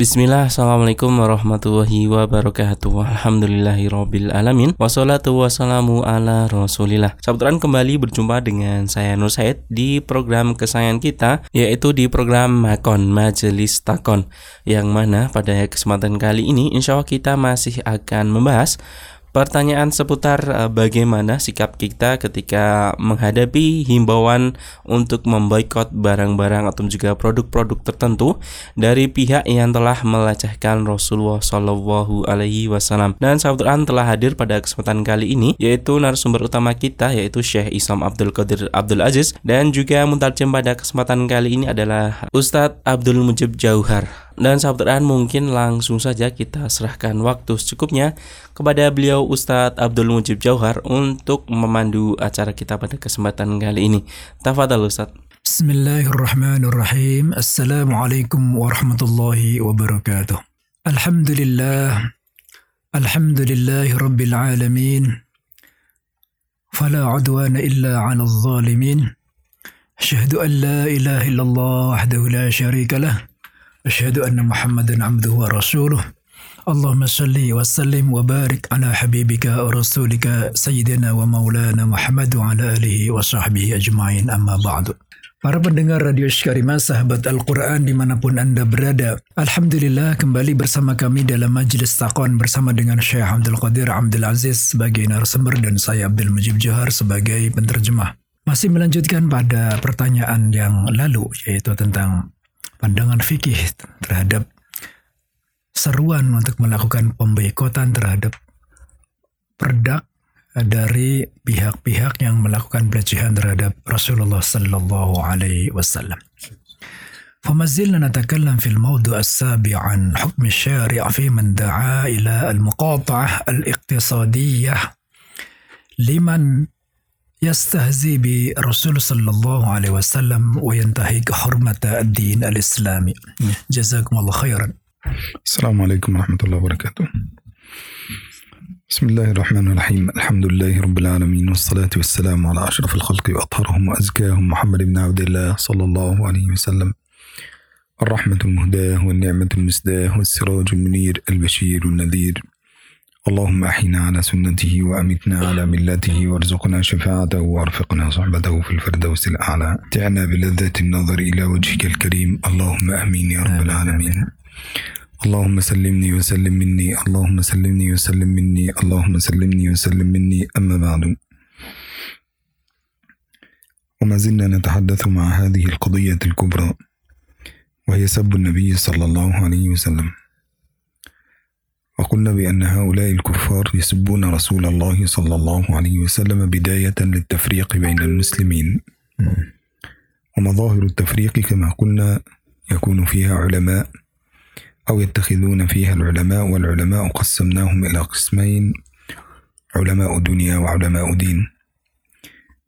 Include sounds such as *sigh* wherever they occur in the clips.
Bismillah, Assalamualaikum warahmatullahi wabarakatuh. Alhamdulillahirabbil alamin. Wassalatu wassalamu ala rasulillah. Sahabat kembali berjumpa dengan saya Nur Said Di program kesayangan kita Yaitu di program Makon, Majelis Takon. Yang mana pada kesempatan kali ini Insya Allah kita masih akan membahas Pertanyaan seputar uh, bagaimana sikap kita ketika menghadapi himbauan untuk memboikot barang-barang atau juga produk-produk tertentu dari pihak yang telah melecehkan Rasulullah Shallallahu Alaihi Wasallam. Dan sahabat telah hadir pada kesempatan kali ini, yaitu narasumber utama kita yaitu Syekh Isam Abdul Qadir Abdul Aziz dan juga muntarjem pada kesempatan kali ini adalah Ustadz Abdul Mujib Jauhar. Dan sahabat Quran mungkin langsung saja kita serahkan waktu secukupnya kepada beliau Ustadz Abdul Mujib Jauhar untuk memandu acara kita pada kesempatan kali ini. Tafadhal Ustadz. Bismillahirrahmanirrahim. Assalamualaikum warahmatullahi wabarakatuh. Alhamdulillah. Alhamdulillahi rabbil alamin. Fala udwana illa 'alal zalimin. Syahadu an la ilaha illallah wahdahu la syarika lah. أشهد أن محمدا عبده ورسوله اللهم صل وسلم وبارك على حبيبك ورسولك سيدنا ومولانا محمد وعلى آله وصحبه أجمعين أما بعد Para pendengar Radio Syikarima, sahabat Al-Quran dimanapun Anda berada. Alhamdulillah kembali bersama kami dalam Majlis Taqon bersama dengan Syekh Abdul Qadir Abdul Aziz sebagai narasumber dan saya Abdul Mujib Johar sebagai penterjemah. Masih melanjutkan pada pertanyaan yang lalu yaitu tentang pandangan fikih terhadap seruan untuk melakukan pemboikotan terhadap produk dari pihak-pihak yang melakukan pelecehan terhadap Rasulullah sallallahu alaihi wasallam. فما زلنا نتكلم في الموضوع السابع عن حكم الشارع في من دعا إلى المقاطعة الاقتصادية لمن يستهزي برسول صلى الله عليه وسلم وينتهك حرمة الدين الإسلامي. جزاكم الله خيرا. السلام عليكم ورحمة الله وبركاته. بسم الله الرحمن الرحيم. الحمد لله رب العالمين والصلاة والسلام على أشرف الخلق وأطهرهم وأزكاهم محمد بن عبد الله صلى الله عليه وسلم. الرحمة المهداة والنعمة المسداة والسراج المنير البشير النذير. اللهم أحينا على سنته وأمتنا على ملته وارزقنا شفاعته وأرفقنا صحبته في الفردوس الأعلى. تعنا بلذة النظر إلى وجهك الكريم. اللهم أمين يا رب العالمين. اللهم سلمني وسلم مني. اللهم سلمني وسلم مني. اللهم سلمني وسلم مني. أما بعد. وما زلنا نتحدث مع هذه القضية الكبرى وهي سب النبي صلى الله عليه وسلم. وقلنا بأن هؤلاء الكفار يسبون رسول الله صلى الله عليه وسلم بداية للتفريق بين المسلمين. ومظاهر التفريق كما قلنا يكون فيها علماء أو يتخذون فيها العلماء والعلماء قسمناهم إلى قسمين علماء دنيا وعلماء دين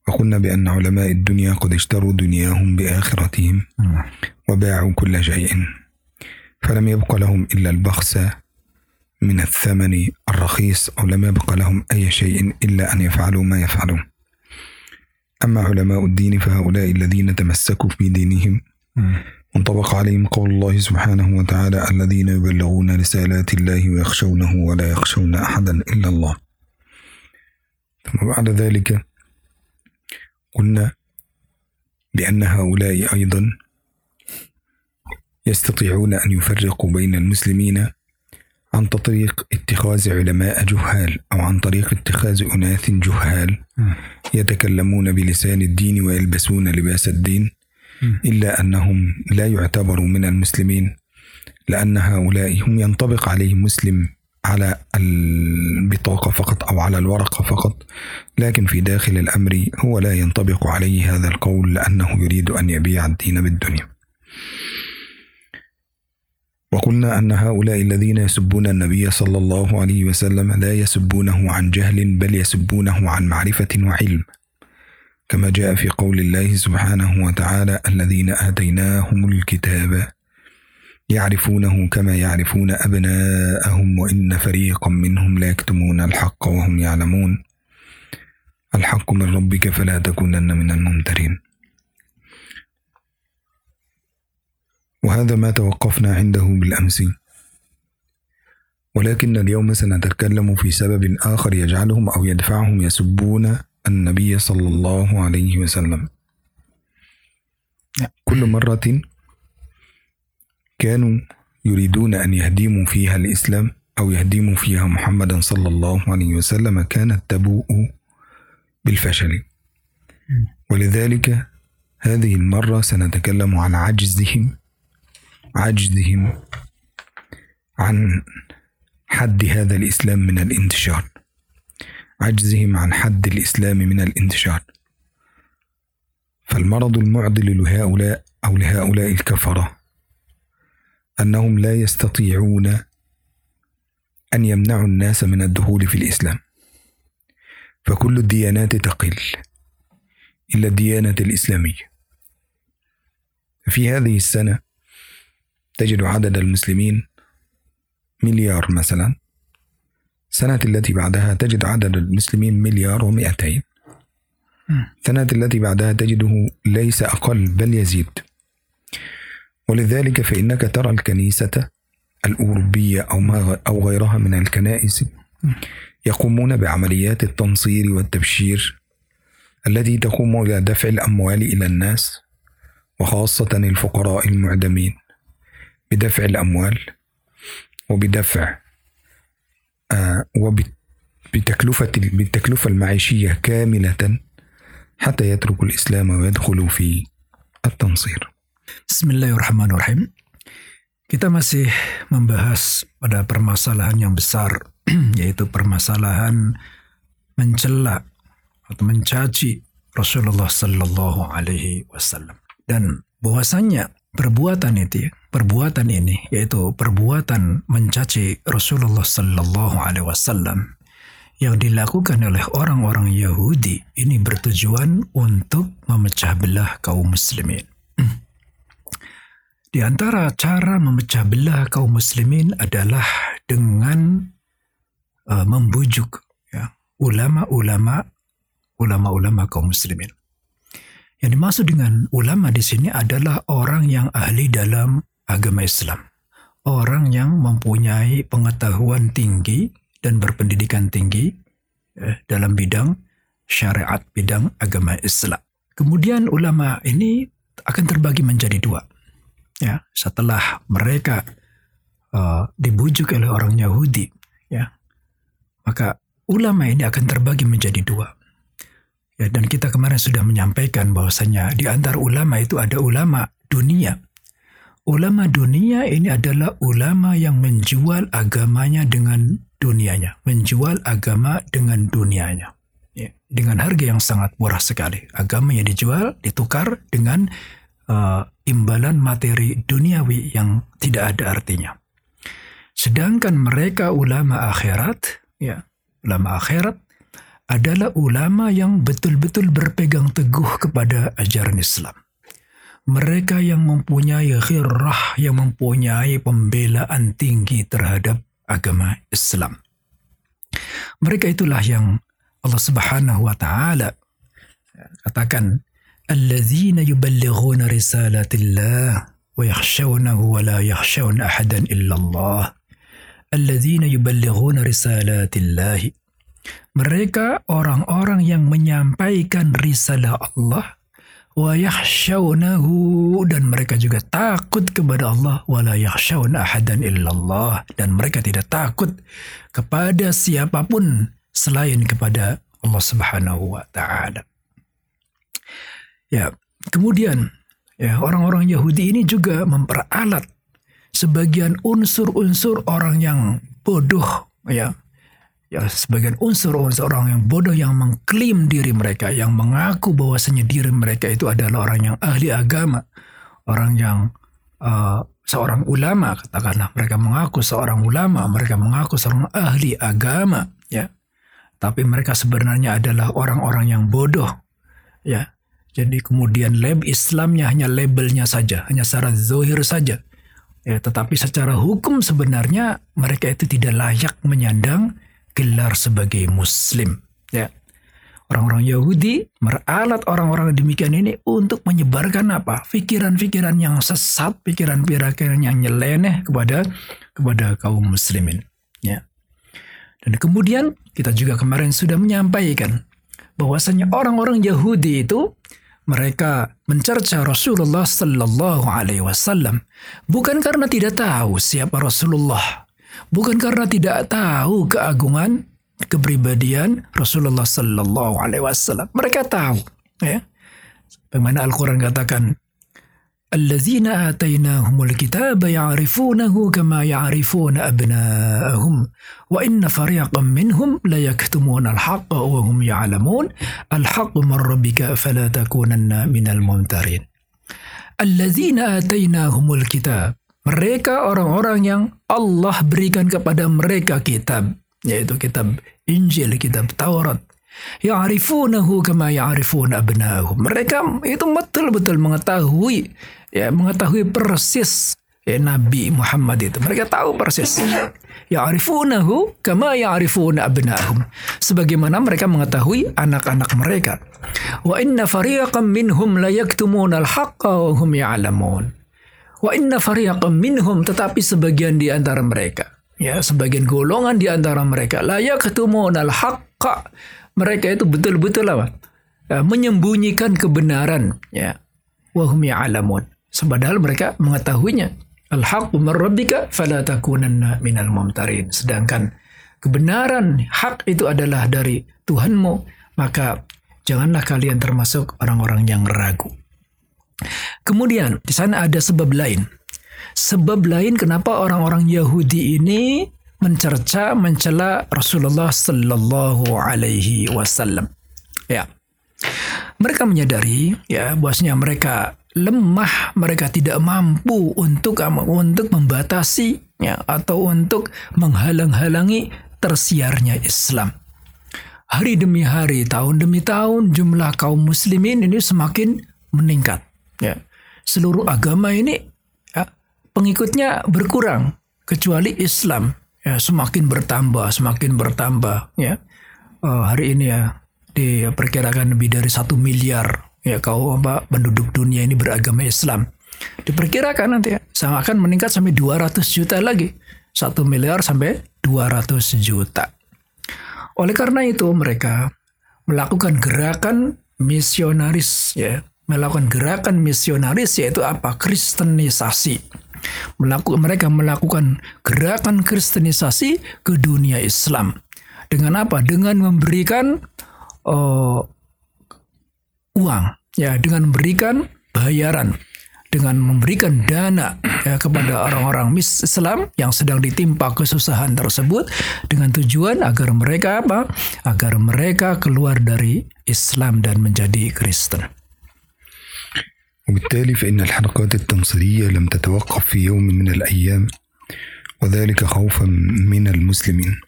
وقلنا بأن علماء الدنيا قد اشتروا دنياهم بآخرتهم وباعوا كل شيء. فلم يبق لهم إلا البخس من الثمن الرخيص أو لم يبق لهم أي شيء إلا أن يفعلوا ما يفعلون. أما علماء الدين فهؤلاء الذين تمسكوا في دينهم وانطبق عليهم قول الله سبحانه وتعالى الذين يبلغون رسالات الله ويخشونه ولا يخشون أحدا إلا الله. ثم بعد ذلك قلنا بأن هؤلاء أيضا يستطيعون أن يفرقوا بين المسلمين عن طريق اتخاذ علماء جهال أو عن طريق اتخاذ أناس جهال يتكلمون بلسان الدين ويلبسون لباس الدين إلا أنهم لا يعتبروا من المسلمين لأن هؤلاء هم ينطبق عليهم مسلم على البطاقة فقط أو على الورقة فقط لكن في داخل الأمر هو لا ينطبق عليه هذا القول لأنه يريد أن يبيع الدين بالدنيا. وقلنا أن هؤلاء الذين يسبون النبي صلى الله عليه وسلم لا يسبونه عن جهل بل يسبونه عن معرفة وعلم. كما جاء في قول الله سبحانه وتعالى الذين آتيناهم الكتاب يعرفونه كما يعرفون أبناءهم وإن فريقا منهم لا يكتمون الحق وهم يعلمون. الحق من ربك فلا تكونن من الممترين. وهذا ما توقفنا عنده بالأمس. ولكن اليوم سنتكلم في سبب آخر يجعلهم أو يدفعهم يسبون النبي صلى الله عليه وسلم. كل مرة كانوا يريدون أن يهدموا فيها الإسلام أو يهدموا فيها محمدا صلى الله عليه وسلم كانت تبوء بالفشل. ولذلك هذه المرة سنتكلم عن عجزهم عجزهم عن حد هذا الإسلام من الانتشار. عجزهم عن حد الإسلام من الانتشار. فالمرض المعضل لهؤلاء أو لهؤلاء الكفرة أنهم لا يستطيعون أن يمنعوا الناس من الدخول في الإسلام. فكل الديانات تقل إلا الديانة الإسلامية. في هذه السنة تجد عدد المسلمين مليار مثلا. السنة التي بعدها تجد عدد المسلمين مليار ومئتين. السنة التي بعدها تجده ليس أقل بل يزيد. ولذلك فإنك ترى الكنيسة الأوروبية أو ما أو غيرها من الكنائس يقومون بعمليات التنصير والتبشير التي تقوم إلى دفع الأموال إلى الناس وخاصة الفقراء المعدمين. بدفع الأموال وبدفع آه وبتكلفة بالتكلفة المعيشية كاملة حتى يترك الإسلام ويدخل في التنصير Bismillahirrahmanirrahim. Kita masih membahas pada permasalahan yang besar, *clears throat* yaitu permasalahan mencela atau mencaci Rasulullah Sallallahu Alaihi Wasallam. Dan bahwasanya perbuatan itu, ya, perbuatan ini, yaitu perbuatan mencaci Rasulullah Sallallahu Alaihi Wasallam yang dilakukan oleh orang-orang Yahudi ini bertujuan untuk memecah belah kaum muslimin. Di antara cara memecah belah kaum muslimin adalah dengan uh, membujuk ya, ulama-ulama ulama-ulama kaum muslimin. Yang dimaksud dengan ulama di sini adalah orang yang ahli dalam agama Islam. Orang yang mempunyai pengetahuan tinggi dan berpendidikan tinggi ya, dalam bidang syariat, bidang agama Islam. Kemudian ulama ini akan terbagi menjadi dua ya setelah mereka uh, dibujuk oleh orang Yahudi ya maka ulama ini akan terbagi menjadi dua ya dan kita kemarin sudah menyampaikan bahwasanya di antara ulama itu ada ulama dunia. Ulama dunia ini adalah ulama yang menjual agamanya dengan dunianya. Menjual agama dengan dunianya. Ya, dengan harga yang sangat murah sekali. Agama yang dijual ditukar dengan uh, imbalan materi duniawi yang tidak ada artinya. Sedangkan mereka ulama akhirat, ya, ulama akhirat adalah ulama yang betul-betul berpegang teguh kepada ajaran Islam. Mereka yang mempunyai khirrah, yang mempunyai pembelaan tinggi terhadap agama Islam. Mereka itulah yang Allah Subhanahu wa taala katakan alladzina yuballighuna risalatillah wa yakhshawnahu wa la yakhshawna ahadan illallah alladzina yuballighuna risalatillahi mereka orang-orang yang menyampaikan risalah Allah wa dan mereka juga takut kepada Allah wa ahadan dan mereka tidak takut kepada siapa pun selain kepada Allah Subhanahu wa taala. Ya, kemudian ya orang-orang Yahudi ini juga memperalat sebagian unsur-unsur orang yang bodoh ya ya sebagian unsur-unsur orang yang bodoh yang mengklaim diri mereka yang mengaku bahwasanya diri mereka itu adalah orang yang ahli agama orang yang uh, seorang ulama katakanlah mereka mengaku seorang ulama mereka mengaku seorang ahli agama ya tapi mereka sebenarnya adalah orang-orang yang bodoh ya jadi kemudian lab Islamnya hanya labelnya saja, hanya secara zohir saja. Ya, tetapi secara hukum sebenarnya mereka itu tidak layak menyandang gelar sebagai Muslim. Ya. Orang-orang Yahudi meralat orang-orang demikian ini untuk menyebarkan apa? Pikiran-pikiran yang sesat, pikiran-pikiran yang nyeleneh kepada kepada kaum muslimin. Ya. Dan kemudian kita juga kemarin sudah menyampaikan bahwasanya orang-orang Yahudi itu mereka mencerca Rasulullah Sallallahu Alaihi Wasallam bukan karena tidak tahu siapa Rasulullah, bukan karena tidak tahu keagungan kepribadian Rasulullah Sallallahu Alaihi Wasallam. Mereka tahu, ya. Bagaimana Al-Quran katakan, الذين آتيناهم الكتاب يعرفونه كما يعرفون أبناءهم وإن فريقا منهم ليكتمون الحق وهم يعلمون الحق من ربك فلا تكونن من الممترين الذين آتيناهم الكتاب mereka orang-orang yang Allah berikan kepada mereka kitab yaitu kitab Injil, kitab Taurat Ya'rifunahu kama ya'rifuna abna'ahum. Mereka itu betul-betul mengetahui ya mengetahui persis ya, Nabi Muhammad itu. Mereka tahu persis. Ya'rifunahu kama ya'rifuna abna'ahum. Sebagaimana mereka mengetahui anak-anak mereka. Wa inna fariqam minhum la yaktumuna al-haqqa wa hum ya'lamun. Wa inna fariqam minhum tetapi sebagian di antara mereka ya sebagian golongan di antara mereka la yaktumuna al-haqqa mereka itu betul-betul apa? Ya, menyembunyikan kebenaran ya. Wahum ya'lamun. Padahal mereka mengetahuinya. Al-haqqu min rabbika fala takunanna minal mumtarin. Sedangkan kebenaran hak itu adalah dari Tuhanmu, maka janganlah kalian termasuk orang-orang yang ragu. Kemudian di sana ada sebab lain. Sebab lain kenapa orang-orang Yahudi ini mencerca, mencela Rasulullah Sallallahu Alaihi Wasallam. Ya, mereka menyadari ya bahwasanya mereka lemah, mereka tidak mampu untuk untuk membatasi ya atau untuk menghalang-halangi tersiarnya Islam. Hari demi hari, tahun demi tahun, jumlah kaum muslimin ini semakin meningkat. Ya, seluruh agama ini ya, pengikutnya berkurang kecuali Islam ya semakin bertambah, semakin bertambah ya. Uh, hari ini ya diperkirakan lebih dari satu miliar ya kau apa penduduk dunia ini beragama Islam. Diperkirakan nanti ya, sama akan meningkat sampai 200 juta lagi. Satu miliar sampai 200 juta. Oleh karena itu mereka melakukan gerakan misionaris ya, melakukan gerakan misionaris yaitu apa? Kristenisasi melakukan mereka melakukan gerakan kristenisasi ke dunia Islam. Dengan apa? Dengan memberikan uh, uang, ya, dengan memberikan bayaran, dengan memberikan dana ya, kepada orang-orang Islam yang sedang ditimpa kesusahan tersebut dengan tujuan agar mereka apa? Agar mereka keluar dari Islam dan menjadi Kristen. وبالتالي فإن الحركات التنصيرية لم تتوقف في يوم من الأيام وذلك خوفا من المسلمين.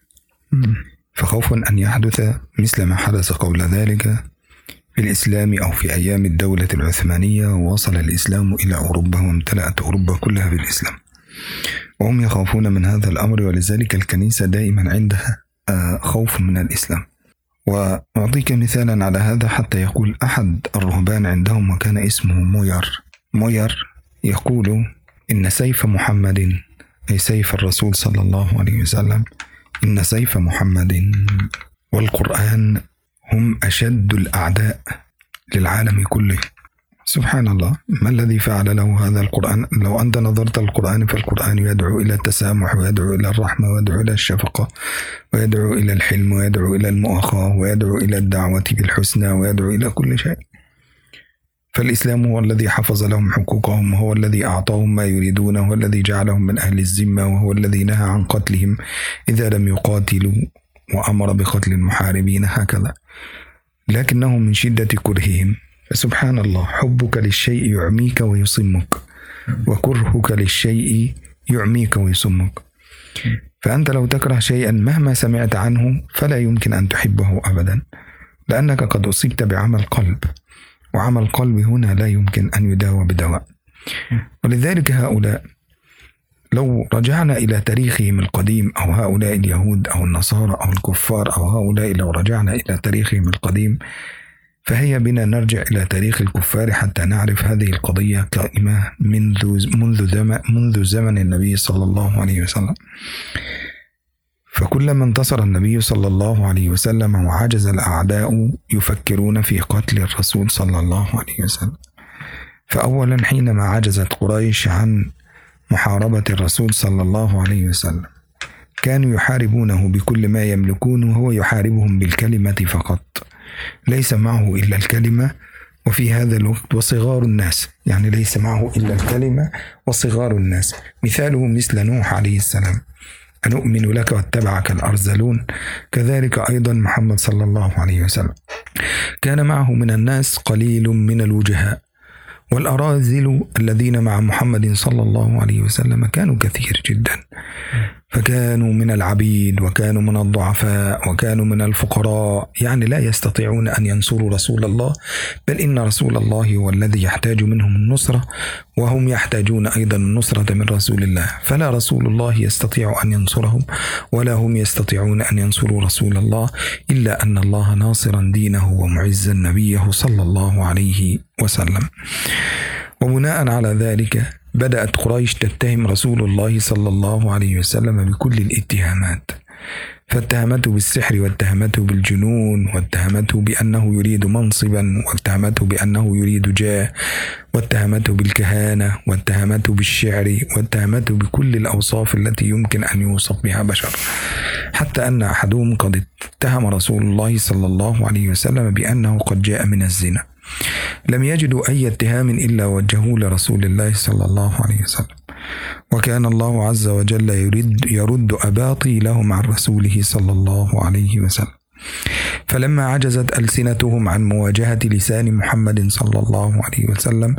فخوفا أن يحدث مثل ما حدث قبل ذلك في الإسلام أو في أيام الدولة العثمانية وصل الإسلام إلى أوروبا وامتلأت أوروبا كلها بالإسلام. وهم يخافون من هذا الأمر ولذلك الكنيسة دائما عندها آه، خوف من الإسلام. وأعطيك مثالا على هذا حتى يقول أحد الرهبان عندهم وكان اسمه موير. موير يقول إن سيف محمد أي سيف الرسول صلى الله عليه وسلم إن سيف محمد والقرآن هم أشد الأعداء للعالم كله. سبحان الله ما الذي فعل له هذا القرآن؟ لو أنت نظرت القرآن فالقرآن يدعو إلى التسامح ويدعو إلى الرحمة ويدعو إلى الشفقة ويدعو إلى الحلم ويدعو إلى المؤاخاة ويدعو إلى الدعوة بالحسنى ويدعو إلى كل شيء. فالإسلام هو الذي حفظ لهم حقوقهم وهو الذي أعطاهم ما يريدونه هو الذي جعلهم من أهل الذمة وهو الذي نهى عن قتلهم. إذا لم يقاتلوا وأمر بقتل المحاربين هكذا. لكنهم من شدة كرههم. فسبحان الله حبك للشيء يعميك ويصمك وكرهك للشيء يعميك ويصمك. فأنت لو تكره شيئا مهما سمعت عنه فلا يمكن أن تحبه أبدا لأنك قد أصبت بعمى القلب وعمى القلب هنا لا يمكن أن يداوى بدواء. ولذلك هؤلاء لو رجعنا إلى تاريخهم القديم أو هؤلاء اليهود أو النصارى أو الكفار أو هؤلاء لو رجعنا إلى تاريخهم القديم فهي بنا نرجع إلى تاريخ الكفار حتى نعرف هذه القضية قائمة منذ منذ زمن منذ زمن النبي صلى الله عليه وسلم. فكلما انتصر النبي صلى الله عليه وسلم وعجز الأعداء يفكرون في قتل الرسول صلى الله عليه وسلم. فأولا حينما عجزت قريش عن محاربة الرسول صلى الله عليه وسلم كانوا يحاربونه بكل ما يملكون وهو يحاربهم بالكلمة فقط. ليس معه إلا الكلمة وفي هذا الوقت وصغار الناس. يعني ليس معه إلا الكلمة وصغار الناس. مثاله مثل نوح عليه السلام. أنؤمن لك واتبعك الأرذلون؟ كذلك أيضا محمد صلى الله عليه وسلم. كان معه من الناس قليل من الوجهاء. والأراذل الذين مع محمد صلى الله عليه وسلم كانوا كثير جدا. فكانوا من العبيد وكانوا من الضعفاء وكانوا من الفقراء. يعني لا يستطيعون أن ينصروا رسول الله بل إن رسول الله هو الذي يحتاج منهم النصرة وهم يحتاجون أيضا النصرة من رسول الله. فلا رسول الله يستطيع أن ينصرهم ولا هم يستطيعون أن ينصروا رسول الله إلا أن الله ناصرا دينه ومعزا نبيه صلى الله عليه وسلم. وبناء على ذلك بدأت قريش تتهم رسول الله صلى الله عليه وسلم بكل الاتهامات فاتهمته بالسحر واتهمته بالجنون واتهمته بأنه يريد منصبا واتهمته بأنه يريد جاه واتهمته بالكهانة واتهمته بالشعر واتهمته بكل الأوصاف التي يمكن أن يوصف بها بشر. حتى أن أحدهم قد اتهم رسول الله صلى الله عليه وسلم بأنه قد جاء من الزنا. لم يجدوا أي اتهام إلا وجهوه لرسول الله صلى الله عليه وسلم. وكان الله عز وجل يرد, يرد أباطيلهم عن رسوله صلى الله عليه وسلم. فلما عجزت ألسنتهم عن مواجهة لسان محمد صلى الله عليه وسلم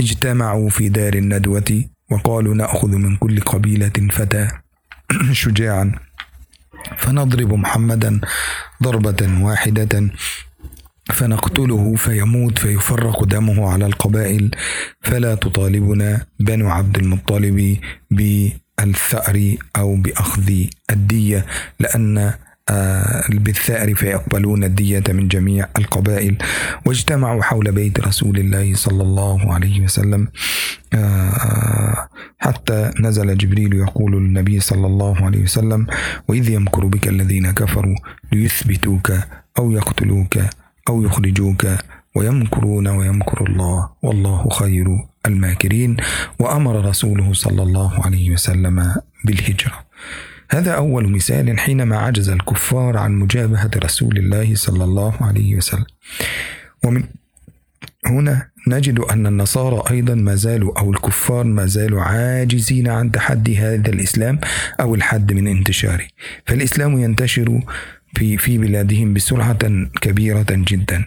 اجتمعوا في دار الندوة وقالوا نأخذ من كل قبيلة فتى شجاعا فنضرب محمدا ضربة واحدة فنقتله فيموت فيفرق دمه على القبائل. فلا تطالبنا بنو عبد المطلب بالثأر أو بأخذ الدية لأن آه، بالثأر فيقبلون الدية من جميع القبائل. واجتمعوا حول بيت رسول الله صلى الله عليه وسلم آه، حتى نزل جبريل يقول للنبي صلى الله عليه وسلم وإذ يمكر بك الذين كفروا ليثبتوك أو يقتلوك أو يخرجوك ويمكرون ويمكر الله والله خير الماكرين وأمر رسوله صلى الله عليه وسلم بالهجرة. هذا أول مثال حينما عجز الكفار عن مجابهة رسول الله صلى الله عليه وسلم. ومن هنا نجد أن النصارى أيضا ما زالوا أو الكفار ما زالوا عاجزين عن تحدي هذا الإسلام أو الحد من انتشاره. فالإسلام ينتشر في في بلادهم بسرعة كبيرة جدا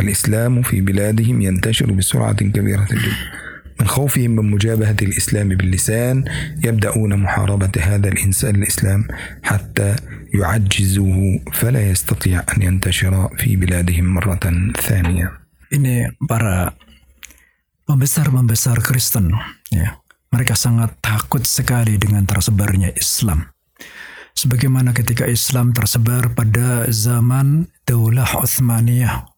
الإسلام في بلادهم ينتشر بسرعة كبيرة جدا من خوفهم من مجابهة الإسلام باللسان يبدأون محاربة هذا الإنسان الإسلام حتى يعجزوه فلا يستطيع أن ينتشر في بلادهم مرة ثانية. Ini para pembesar-pembesar Kristen, ya, mereka sangat takut sekali dengan tersebarnya Islam. Sebagaimana ketika Islam tersebar pada zaman Daulah Utsmaniyah.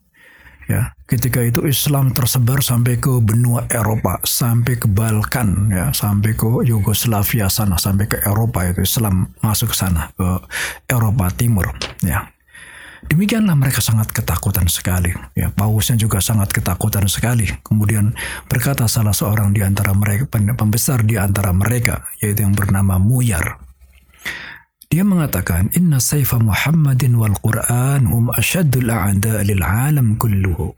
Ya, ketika itu Islam tersebar sampai ke benua Eropa, sampai ke Balkan, ya, sampai ke Yugoslavia sana, sampai ke Eropa itu Islam masuk sana ke Eropa Timur, ya. Demikianlah mereka sangat ketakutan sekali. Ya, Pausnya juga sangat ketakutan sekali. Kemudian berkata salah seorang di antara mereka, pembesar di antara mereka, yaitu yang bernama Muyar. Dia mengatakan, Inna sayfa Muhammadin wal Quran hum asyaddul a'da lil alam kulluhu.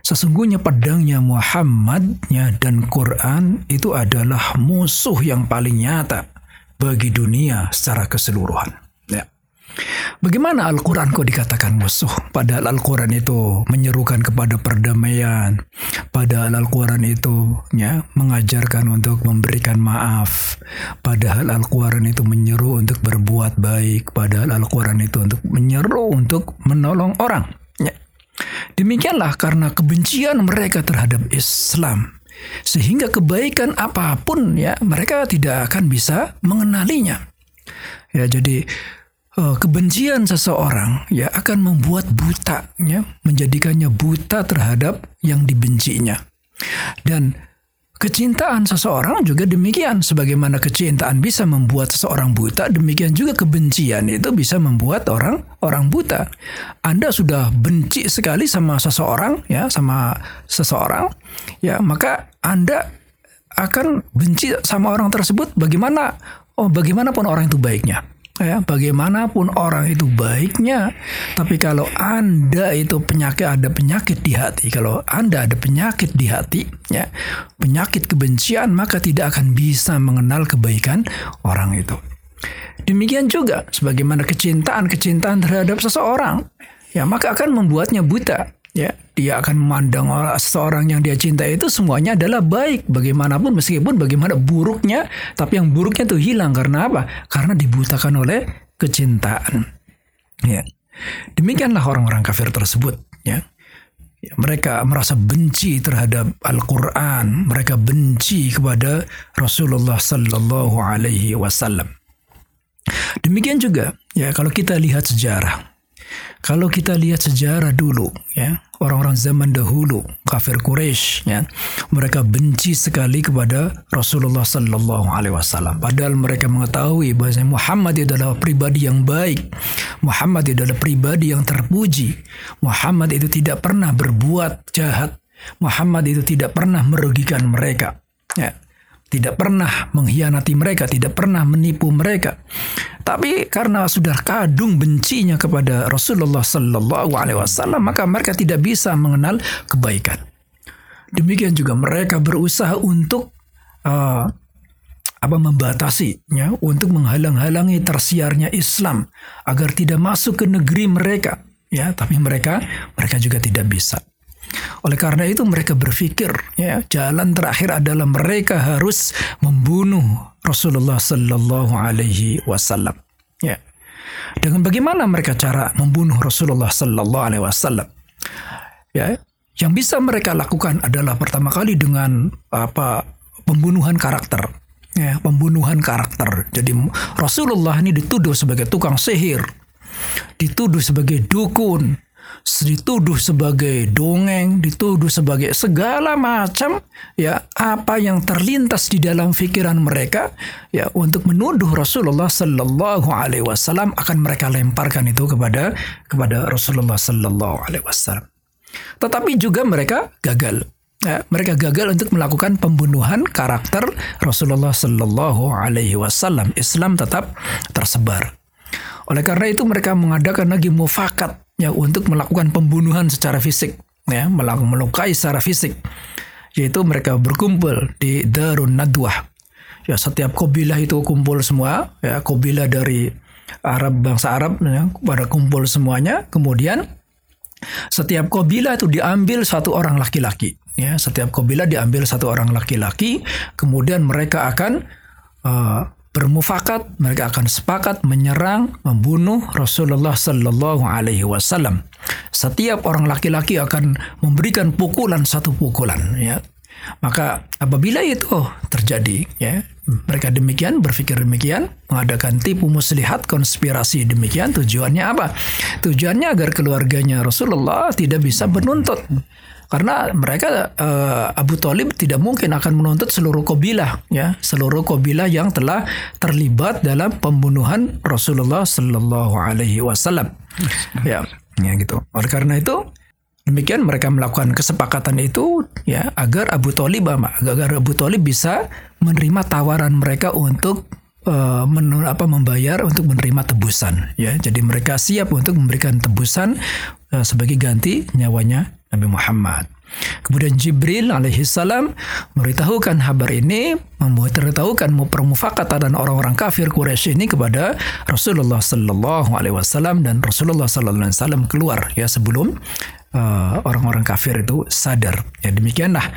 Sesungguhnya pedangnya Muhammadnya dan Quran itu adalah musuh yang paling nyata bagi dunia secara keseluruhan. Bagaimana Al-Quran kok dikatakan musuh? Padahal Al-Quran itu menyerukan kepada perdamaian. Padahal Al-Quran itu ya, mengajarkan untuk memberikan maaf. Padahal Al-Quran itu menyeru untuk berbuat baik. Padahal Al-Quran itu untuk menyeru untuk menolong orang. Ya. Demikianlah karena kebencian mereka terhadap Islam. Sehingga kebaikan apa pun ya mereka tidak akan bisa mengenalinya. Ya jadi kebencian seseorang ya akan membuat buta ya menjadikannya buta terhadap yang dibencinya dan kecintaan seseorang juga demikian. Sebagaimana kecintaan bisa membuat seseorang buta, demikian juga kebencian itu bisa membuat orang orang buta. Anda sudah benci sekali sama seseorang, ya, sama seseorang, ya, maka Anda akan benci sama orang tersebut. Bagaimana? Oh, bagaimanapun orang itu baiknya ya bagaimanapun orang itu baiknya tapi kalau anda itu penyakit ada penyakit di hati. Kalau anda ada penyakit di hati ya penyakit kebencian maka tidak akan bisa mengenal kebaikan orang itu. Demikian juga sebagaimana kecintaan kecintaan terhadap seseorang ya maka akan membuatnya buta ya dia akan memandang seseorang yang dia cintai itu semuanya adalah baik. Bagaimanapun meskipun bagaimana buruknya tapi yang buruknya itu hilang. Karena apa? Karena dibutakan oleh kecintaan. Ya. Demikianlah orang-orang kafir tersebut ya. Ya, mereka merasa benci terhadap Al-Quran, mereka benci kepada Rasulullah Sallallahu Alaihi Wasallam. Demikian juga, ya kalau kita lihat sejarah, kalau kita lihat sejarah dulu, ya orang-orang zaman dahulu, kafir Quraisy, ya mereka benci sekali kepada Rasulullah Sallallahu Alaihi Wasallam. Padahal mereka mengetahui bahwa Muhammad adalah pribadi yang baik, Muhammad adalah pribadi yang terpuji, Muhammad itu tidak pernah berbuat jahat, Muhammad itu tidak pernah merugikan mereka. Ya, tidak pernah mengkhianati mereka, tidak pernah menipu mereka. Tapi karena sudah kadung bencinya kepada Rasulullah Sallallahu Alaihi Wasallam, maka mereka tidak bisa mengenal kebaikan. Demikian juga mereka berusaha untuk uh, apa membatasi, ya, untuk menghalang-halangi tersiarnya Islam agar tidak masuk ke negeri mereka. Ya, tapi mereka mereka juga tidak bisa. Oleh karena itu mereka berpikir ya jalan terakhir adalah mereka harus membunuh Rasulullah Sallallahu Alaihi Wasallam. Ya. Dengan bagaimana mereka cara membunuh Rasulullah Sallallahu Alaihi Wasallam? Ya, yang bisa mereka lakukan adalah pertama kali dengan apa pembunuhan karakter. Ya, pembunuhan karakter. Jadi Rasulullah ini dituduh sebagai tukang sihir, dituduh sebagai dukun, dituduh sebagai dongeng, dituduh sebagai segala macam ya apa yang terlintas di dalam pikiran mereka ya untuk menuduh Rasulullah Sallallahu Alaihi Wasallam akan mereka lemparkan itu kepada kepada Rasulullah Sallallahu Alaihi Wasallam. Tetapi juga mereka gagal. Ya, mereka gagal untuk melakukan pembunuhan karakter Rasulullah Sallallahu Alaihi Wasallam. Islam tetap tersebar. Oleh karena itu mereka mengadakan lagi mufakat ya untuk melakukan pembunuhan secara fisik ya melukai secara fisik. Yaitu mereka berkumpul di Darun Nadwah. Ya setiap kabilah itu kumpul semua ya kabilah dari Arab bangsa Arab ya, pada kumpul semuanya. Kemudian setiap kabilah itu diambil satu orang laki-laki ya. Setiap kabilah diambil satu orang laki-laki. Kemudian mereka akan uh, bermufakat, mereka akan sepakat menyerang, membunuh Rasulullah Sallallahu Alaihi Wasallam. Setiap orang laki-laki akan memberikan pukulan satu pukulan, ya. Maka apabila itu terjadi, ya, mereka demikian berpikir demikian, mengadakan tipu muslihat, konspirasi demikian. Tujuannya apa? Tujuannya agar keluarganya Rasulullah tidak bisa menuntut karena mereka uh, Abu Talib tidak mungkin akan menuntut seluruh kabilah ya. Seluruh kabilah yang telah terlibat dalam pembunuhan Rasulullah Sallallahu Alaihi Wasallam. Ya ya gitu. Oleh karena itu demikian mereka melakukan kesepakatan itu ya agar Abu Talib agar Abu Talib bisa menerima tawaran mereka untuk uh, apa membayar untuk menerima tebusan ya. Jadi mereka siap untuk memberikan tebusan uh, sebagai ganti nyawanya Nabi Muhammad. Kemudian Jibril alaihissalam memberitahukan kabar ini, memberitahukan permufakatan dan orang-orang kafir Quraisy ini kepada Rasulullah Sallallahu Alaihi Wasallam dan Rasulullah Sallallahu Alaihi Wasallam keluar ya sebelum uh, orang-orang uh, kafir itu sadar. Ya demikianlah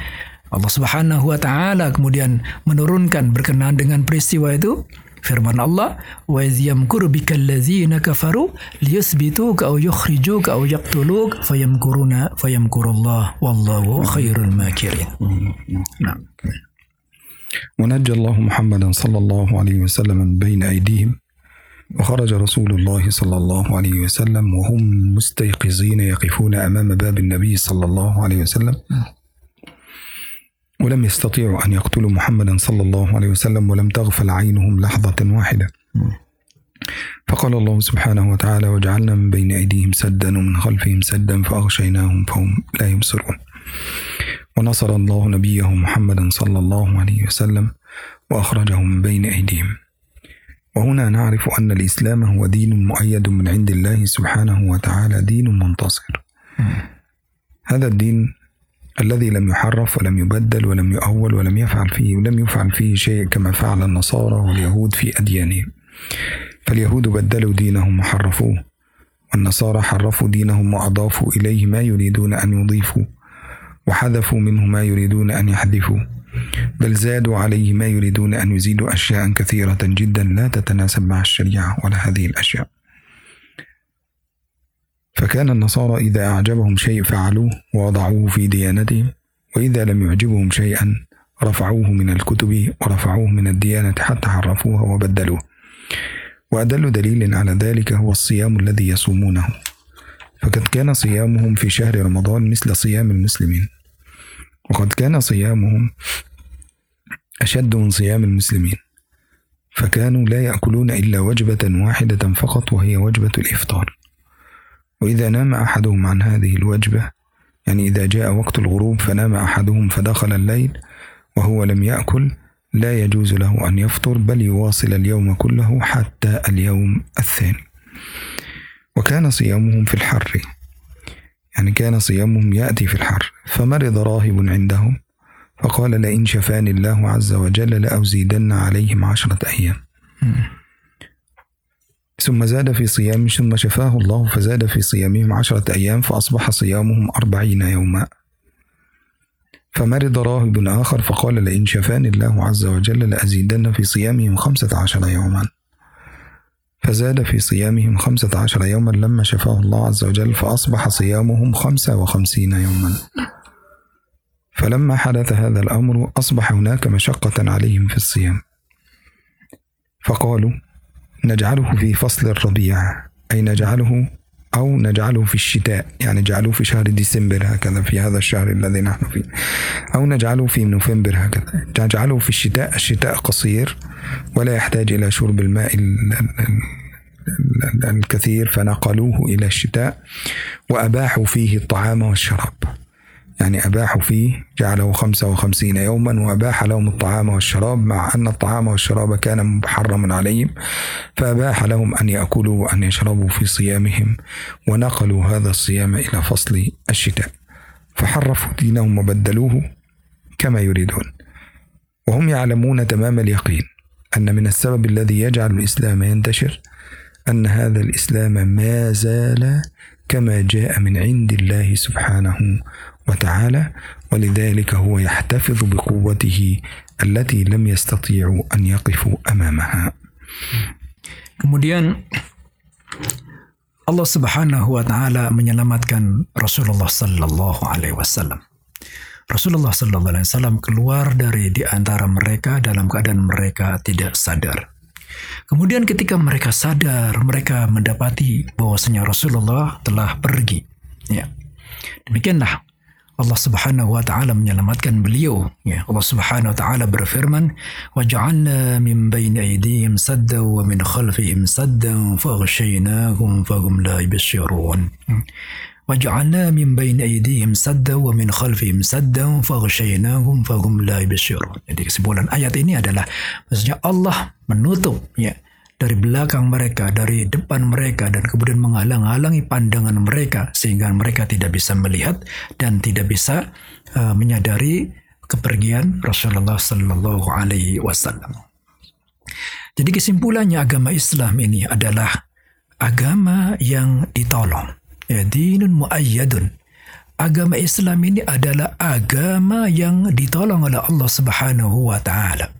Allah Subhanahu Wa Taala kemudian menurunkan berkenaan dengan peristiwa itu Firman Allah, "Wa yamkuru bika allazina kafaru liyuthbituka aw yukhrijuka aw yaqtuluka fayamkuruna fayamkurullah wallahu khairul makirin." نعم. ونجى الله محمدا صلى الله عليه وسلم بين أيديهم وخرج رسول الله صلى الله عليه وسلم وهم مستيقظين يقفون أمام باب النبي صلى الله عليه وسلم ولم يستطيعوا أن يقتلوا محمدا صلى الله عليه وسلم ولم تغفل عينهم لحظة واحدة. فقال الله سبحانه وتعالى وجعلنا من بين أيديهم سدا ومن خلفهم سدا فأغشيناهم فهم لا يبصرون. ونصر الله نبيه محمدا صلى الله عليه وسلم وأخرجه من بين أيديهم. وهنا نعرف أن الإسلام هو دين مؤيد من عند الله سبحانه وتعالى دين منتصر. هذا الدين الذي لم يحرف ولم يبدل ولم يؤول ولم يفعل فيه ولم يفعل فيه شيء كما فعل النصارى واليهود في أديانهم. فاليهود بدلوا دينهم وحرفوه والنصارى حرفوا دينهم وأضافوا إليه ما يريدون أن يضيفوا وحذفوا منه ما يريدون أن يحذفوا. بل زادوا عليه ما يريدون أن يزيدوا أشياء كثيرة جدا لا تتناسب مع الشريعة ولا هذه الأشياء. فكان النصارى إذا أعجبهم شيء فعلوه ووضعوه في ديانتهم وإذا لم يعجبهم شيئا رفعوه من الكتب ورفعوه من الديانة حتى حرفوها وبدلوه. وأدل دليل على ذلك هو الصيام الذي يصومونه. فقد كان صيامهم في شهر رمضان مثل صيام المسلمين. وقد كان صيامهم أشد من صيام المسلمين. فكانوا لا يأكلون إلا وجبة واحدة فقط وهي وجبة الإفطار. وإذا نام أحدهم عن هذه الوجبة يعني إذا جاء وقت الغروب فنام أحدهم فدخل الليل وهو لم يأكل لا يجوز له أن يفطر بل يواصل اليوم كله حتى اليوم الثاني. وكان صيامهم في الحر يعني كان صيامهم يأتي في الحر فمرض راهب عندهم فقال لئن شفاني الله عز وجل لأزيدن عليهم عشرة أيام. ثم زاد في صيام ثم شفاه الله فزاد في صيامهم عشرة أيام فأصبح صيامهم أربعين يوما. فمرض راهب آخر فقال لئن شفاني الله عز وجل لأزيدن في صيامهم خمسة عشر يوما. فزاد في صيامهم خمسة عشر يوما لما شفاه الله عز وجل فأصبح صيامهم خمسة وخمسين يوما. فلما حدث هذا الأمر أصبح هناك مشقة عليهم في الصيام. فقالوا نجعله في فصل الربيع أي نجعله أو نجعله في الشتاء يعني نجعله في شهر ديسمبر هكذا في هذا الشهر الذي نحن فيه. أو نجعله في نوفمبر هكذا. نجعله في الشتاء الشتاء قصير ولا يحتاج إلى شرب الماء الكثير فنقلوه إلى الشتاء وأباحوا فيه الطعام والشراب. يعني أباحوا فيه جعله خمسة وخمسين يوما وأباح لهم الطعام والشراب مع أن الطعام والشراب كان محرما عليهم فأباح لهم أن يأكلوا وأن يشربوا في صيامهم ونقلوا هذا الصيام إلى فصل الشتاء فحرفوا دينهم وبدلوه كما يريدون وهم يعلمون تمام اليقين أن من السبب الذي يجعل الإسلام ينتشر أن هذا الإسلام ما زال كما جاء من عند الله سبحانه وتعالى ولذلك هو يحتفظ بقوته التي لم يستطيعوا أن يقفوا أمامها Kemudian Allah Subhanahu wa taala menyelamatkan Rasulullah sallallahu alaihi wasallam. Rasulullah sallallahu alaihi wasallam keluar dari di antara mereka dalam keadaan mereka tidak sadar. Kemudian ketika mereka sadar, mereka mendapati bahwasanya Rasulullah telah pergi. Ya. Demikianlah Allah Subhanahu wa taala menyelamatkan beliau ya Allah Subhanahu wa taala berfirman waja'alna min baini aydihim sadda wa min khalfihim sadda faghshaynahum fahum la yubsirun وجعلنا من بين أيديهم سدا ومن خلفهم سدا فغشيناهم فهم لا يبصرون. Jadi kesimpulan ayat ini adalah maksudnya Allah menutup ya dari belakang mereka, dari depan mereka, dan kemudian menghalang-halangi pandangan mereka sehingga mereka tidak bisa melihat dan tidak bisa uh, menyadari kepergian Rasulullah Sallallahu Alaihi Wasallam. Jadi kesimpulannya agama Islam ini adalah agama yang ditolong. Ya, dinun muayyadun. Agama Islam ini adalah agama yang ditolong oleh Allah Subhanahu wa taala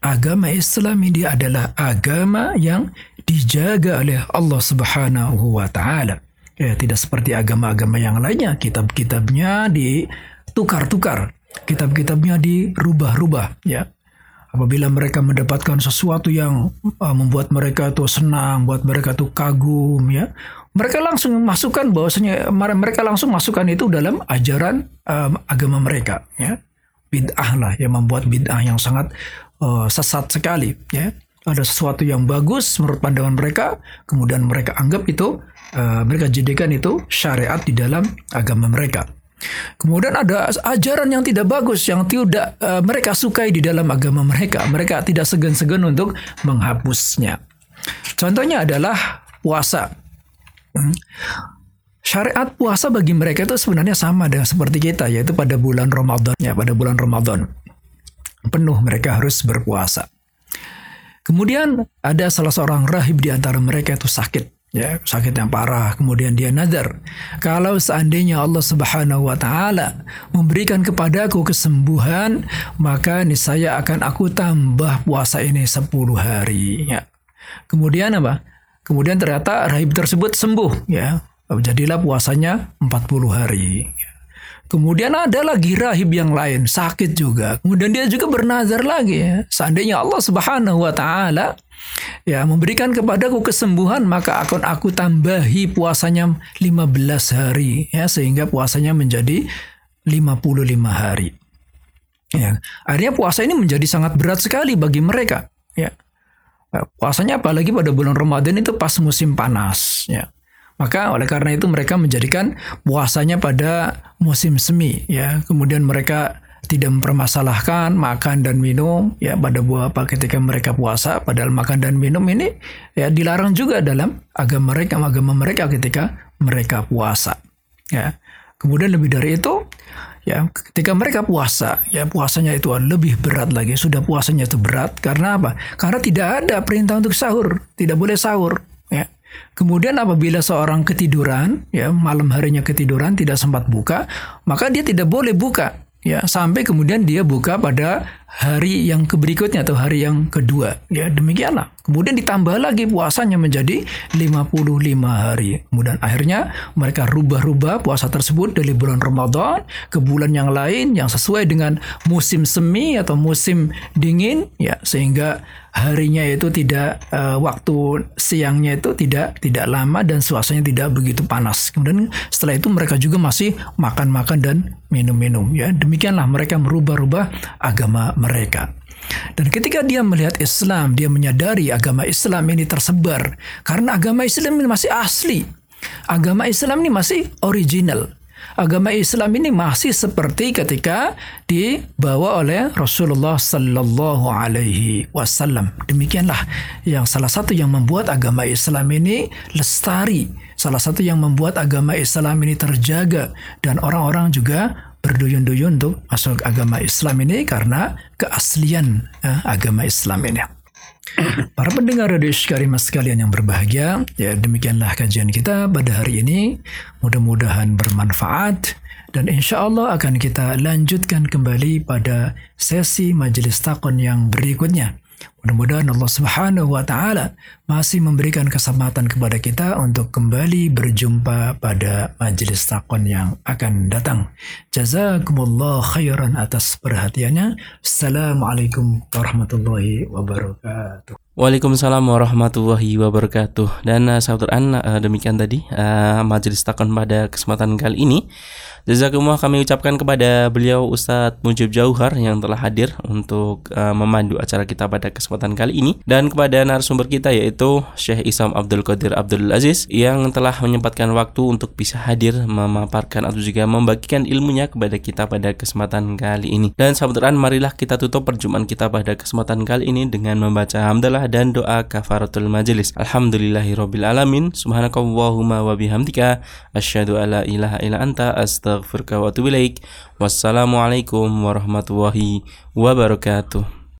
agama Islam ini adalah agama yang dijaga oleh Allah Subhanahu wa taala. Ya, tidak seperti agama-agama yang lainnya, kitab-kitabnya ditukar-tukar, kitab-kitabnya dirubah-rubah, ya. Apabila mereka mendapatkan sesuatu yang uh, membuat mereka tuh senang, buat mereka tuh kagum, ya, mereka langsung masukkan bahwasanya mereka langsung masukkan itu dalam ajaran um, agama mereka, ya bid'ah lah yang membuat bid'ah yang sangat uh, sesat sekali ya ada sesuatu yang bagus menurut pandangan mereka kemudian mereka anggap itu uh, mereka jadikan itu syariat di dalam agama mereka Kemudian ada ajaran yang tidak bagus yang tidak uh, mereka sukai di dalam agama mereka. Mereka tidak segan-segan untuk menghapusnya. Contohnya adalah puasa. Hmm. Syariat puasa bagi mereka itu sebenarnya sama dengan seperti kita, yaitu pada bulan Ramadan. Ya, pada bulan Ramadan penuh mereka harus berpuasa. Kemudian ada salah seorang rahib di antara mereka itu sakit, ya sakit yang parah. Kemudian dia nadar, kalau seandainya Allah Subhanahu Wa Taala memberikan kepadaku kesembuhan, maka niscaya akan aku tambah puasa ini 10 hari. Ya. Kemudian apa? Kemudian ternyata rahib tersebut sembuh, ya. Jadilah puasanya 40 hari. Kemudian ada lagi rahib yang lain sakit juga. Kemudian dia juga bernazar lagi ya. Seandainya Allah Subhanahu wa taala ya memberikan kepadaku kesembuhan maka akan aku tambahi puasanya 15 hari ya sehingga puasanya menjadi 55 hari. Ya, akhirnya puasa ini menjadi sangat berat sekali bagi mereka ya. Puasanya apalagi pada bulan Ramadan itu pas musim panas ya. Maka oleh karena itu mereka menjadikan puasanya pada musim semi ya. Kemudian mereka tidak mempermasalahkan makan dan minum ya pada buah apa ketika mereka puasa padahal makan dan minum ini ya dilarang juga dalam agama mereka agama mereka ketika mereka puasa ya. Kemudian lebih dari itu ya ketika mereka puasa ya puasanya itu lebih berat lagi sudah puasanya itu berat karena apa karena tidak ada perintah untuk sahur tidak boleh sahur ya Kemudian apabila seorang ketiduran, ya malam harinya ketiduran tidak sempat buka, maka dia tidak boleh buka ya sampai kemudian dia buka pada hari yang berikutnya atau hari yang kedua ya demikianlah kemudian ditambah lagi puasanya menjadi 55 hari kemudian akhirnya mereka rubah-rubah puasa tersebut dari bulan Ramadan ke bulan yang lain yang sesuai dengan musim semi atau musim dingin ya sehingga harinya itu tidak uh, waktu siangnya itu tidak tidak lama dan suasananya tidak begitu panas. Kemudian setelah itu mereka juga masih makan-makan dan minum-minum ya. Demikianlah mereka merubah-rubah agama mereka. Dan ketika dia melihat Islam, dia menyadari agama Islam ini tersebar karena agama Islam ini masih asli. Agama Islam ini masih original agama Islam ini masih seperti ketika dibawa oleh Rasulullah Sallallahu Alaihi Wasallam. Demikianlah yang salah satu yang membuat agama Islam ini lestari, salah satu yang membuat agama Islam ini terjaga dan orang-orang juga berduyun-duyun untuk masuk agama Islam ini karena keaslian eh, agama Islam ini. *coughs* Para pendengar radio Karimah sekalian yang berbahagia, ya demikianlah kajian kita pada hari ini. Mudah-mudahan bermanfaat dan insya Allah akan kita lanjutkan kembali pada sesi majelis takon yang berikutnya. Mudah-mudahan Allah Subhanahu wa taala masih memberikan kesempatan kepada kita untuk kembali berjumpa pada majelis takon yang akan datang. Jazakumullah khairan atas perhatiannya. Assalamualaikum warahmatullahi wabarakatuh. Waalaikumsalam warahmatullahi wabarakatuh. Dan uh, sahabat Quran uh, demikian tadi uh, majelis takon pada kesempatan kali ini. Jazakumullah kami ucapkan kepada beliau Ustadz Mujib Jauhar yang telah hadir untuk uh, memandu acara kita pada kesempatan kali ini dan kepada narasumber kita yaitu Syekh Isam Abdul Qadir Abdul Aziz yang telah menyempatkan waktu untuk bisa hadir memaparkan atau juga membagikan ilmunya kepada kita pada kesempatan kali ini. Dan sahabat marilah kita tutup perjumpaan kita pada kesempatan kali ini dengan membaca hamdalah dan doa kafaratul majelis. Alhamdulillahirabbil alamin. Subhanakallahumma wa bihamdika asyhadu alla ilaha illa anta astaghfiruka wa atubu ilaik. Wassalamualaikum warahmatullahi wabarakatuh.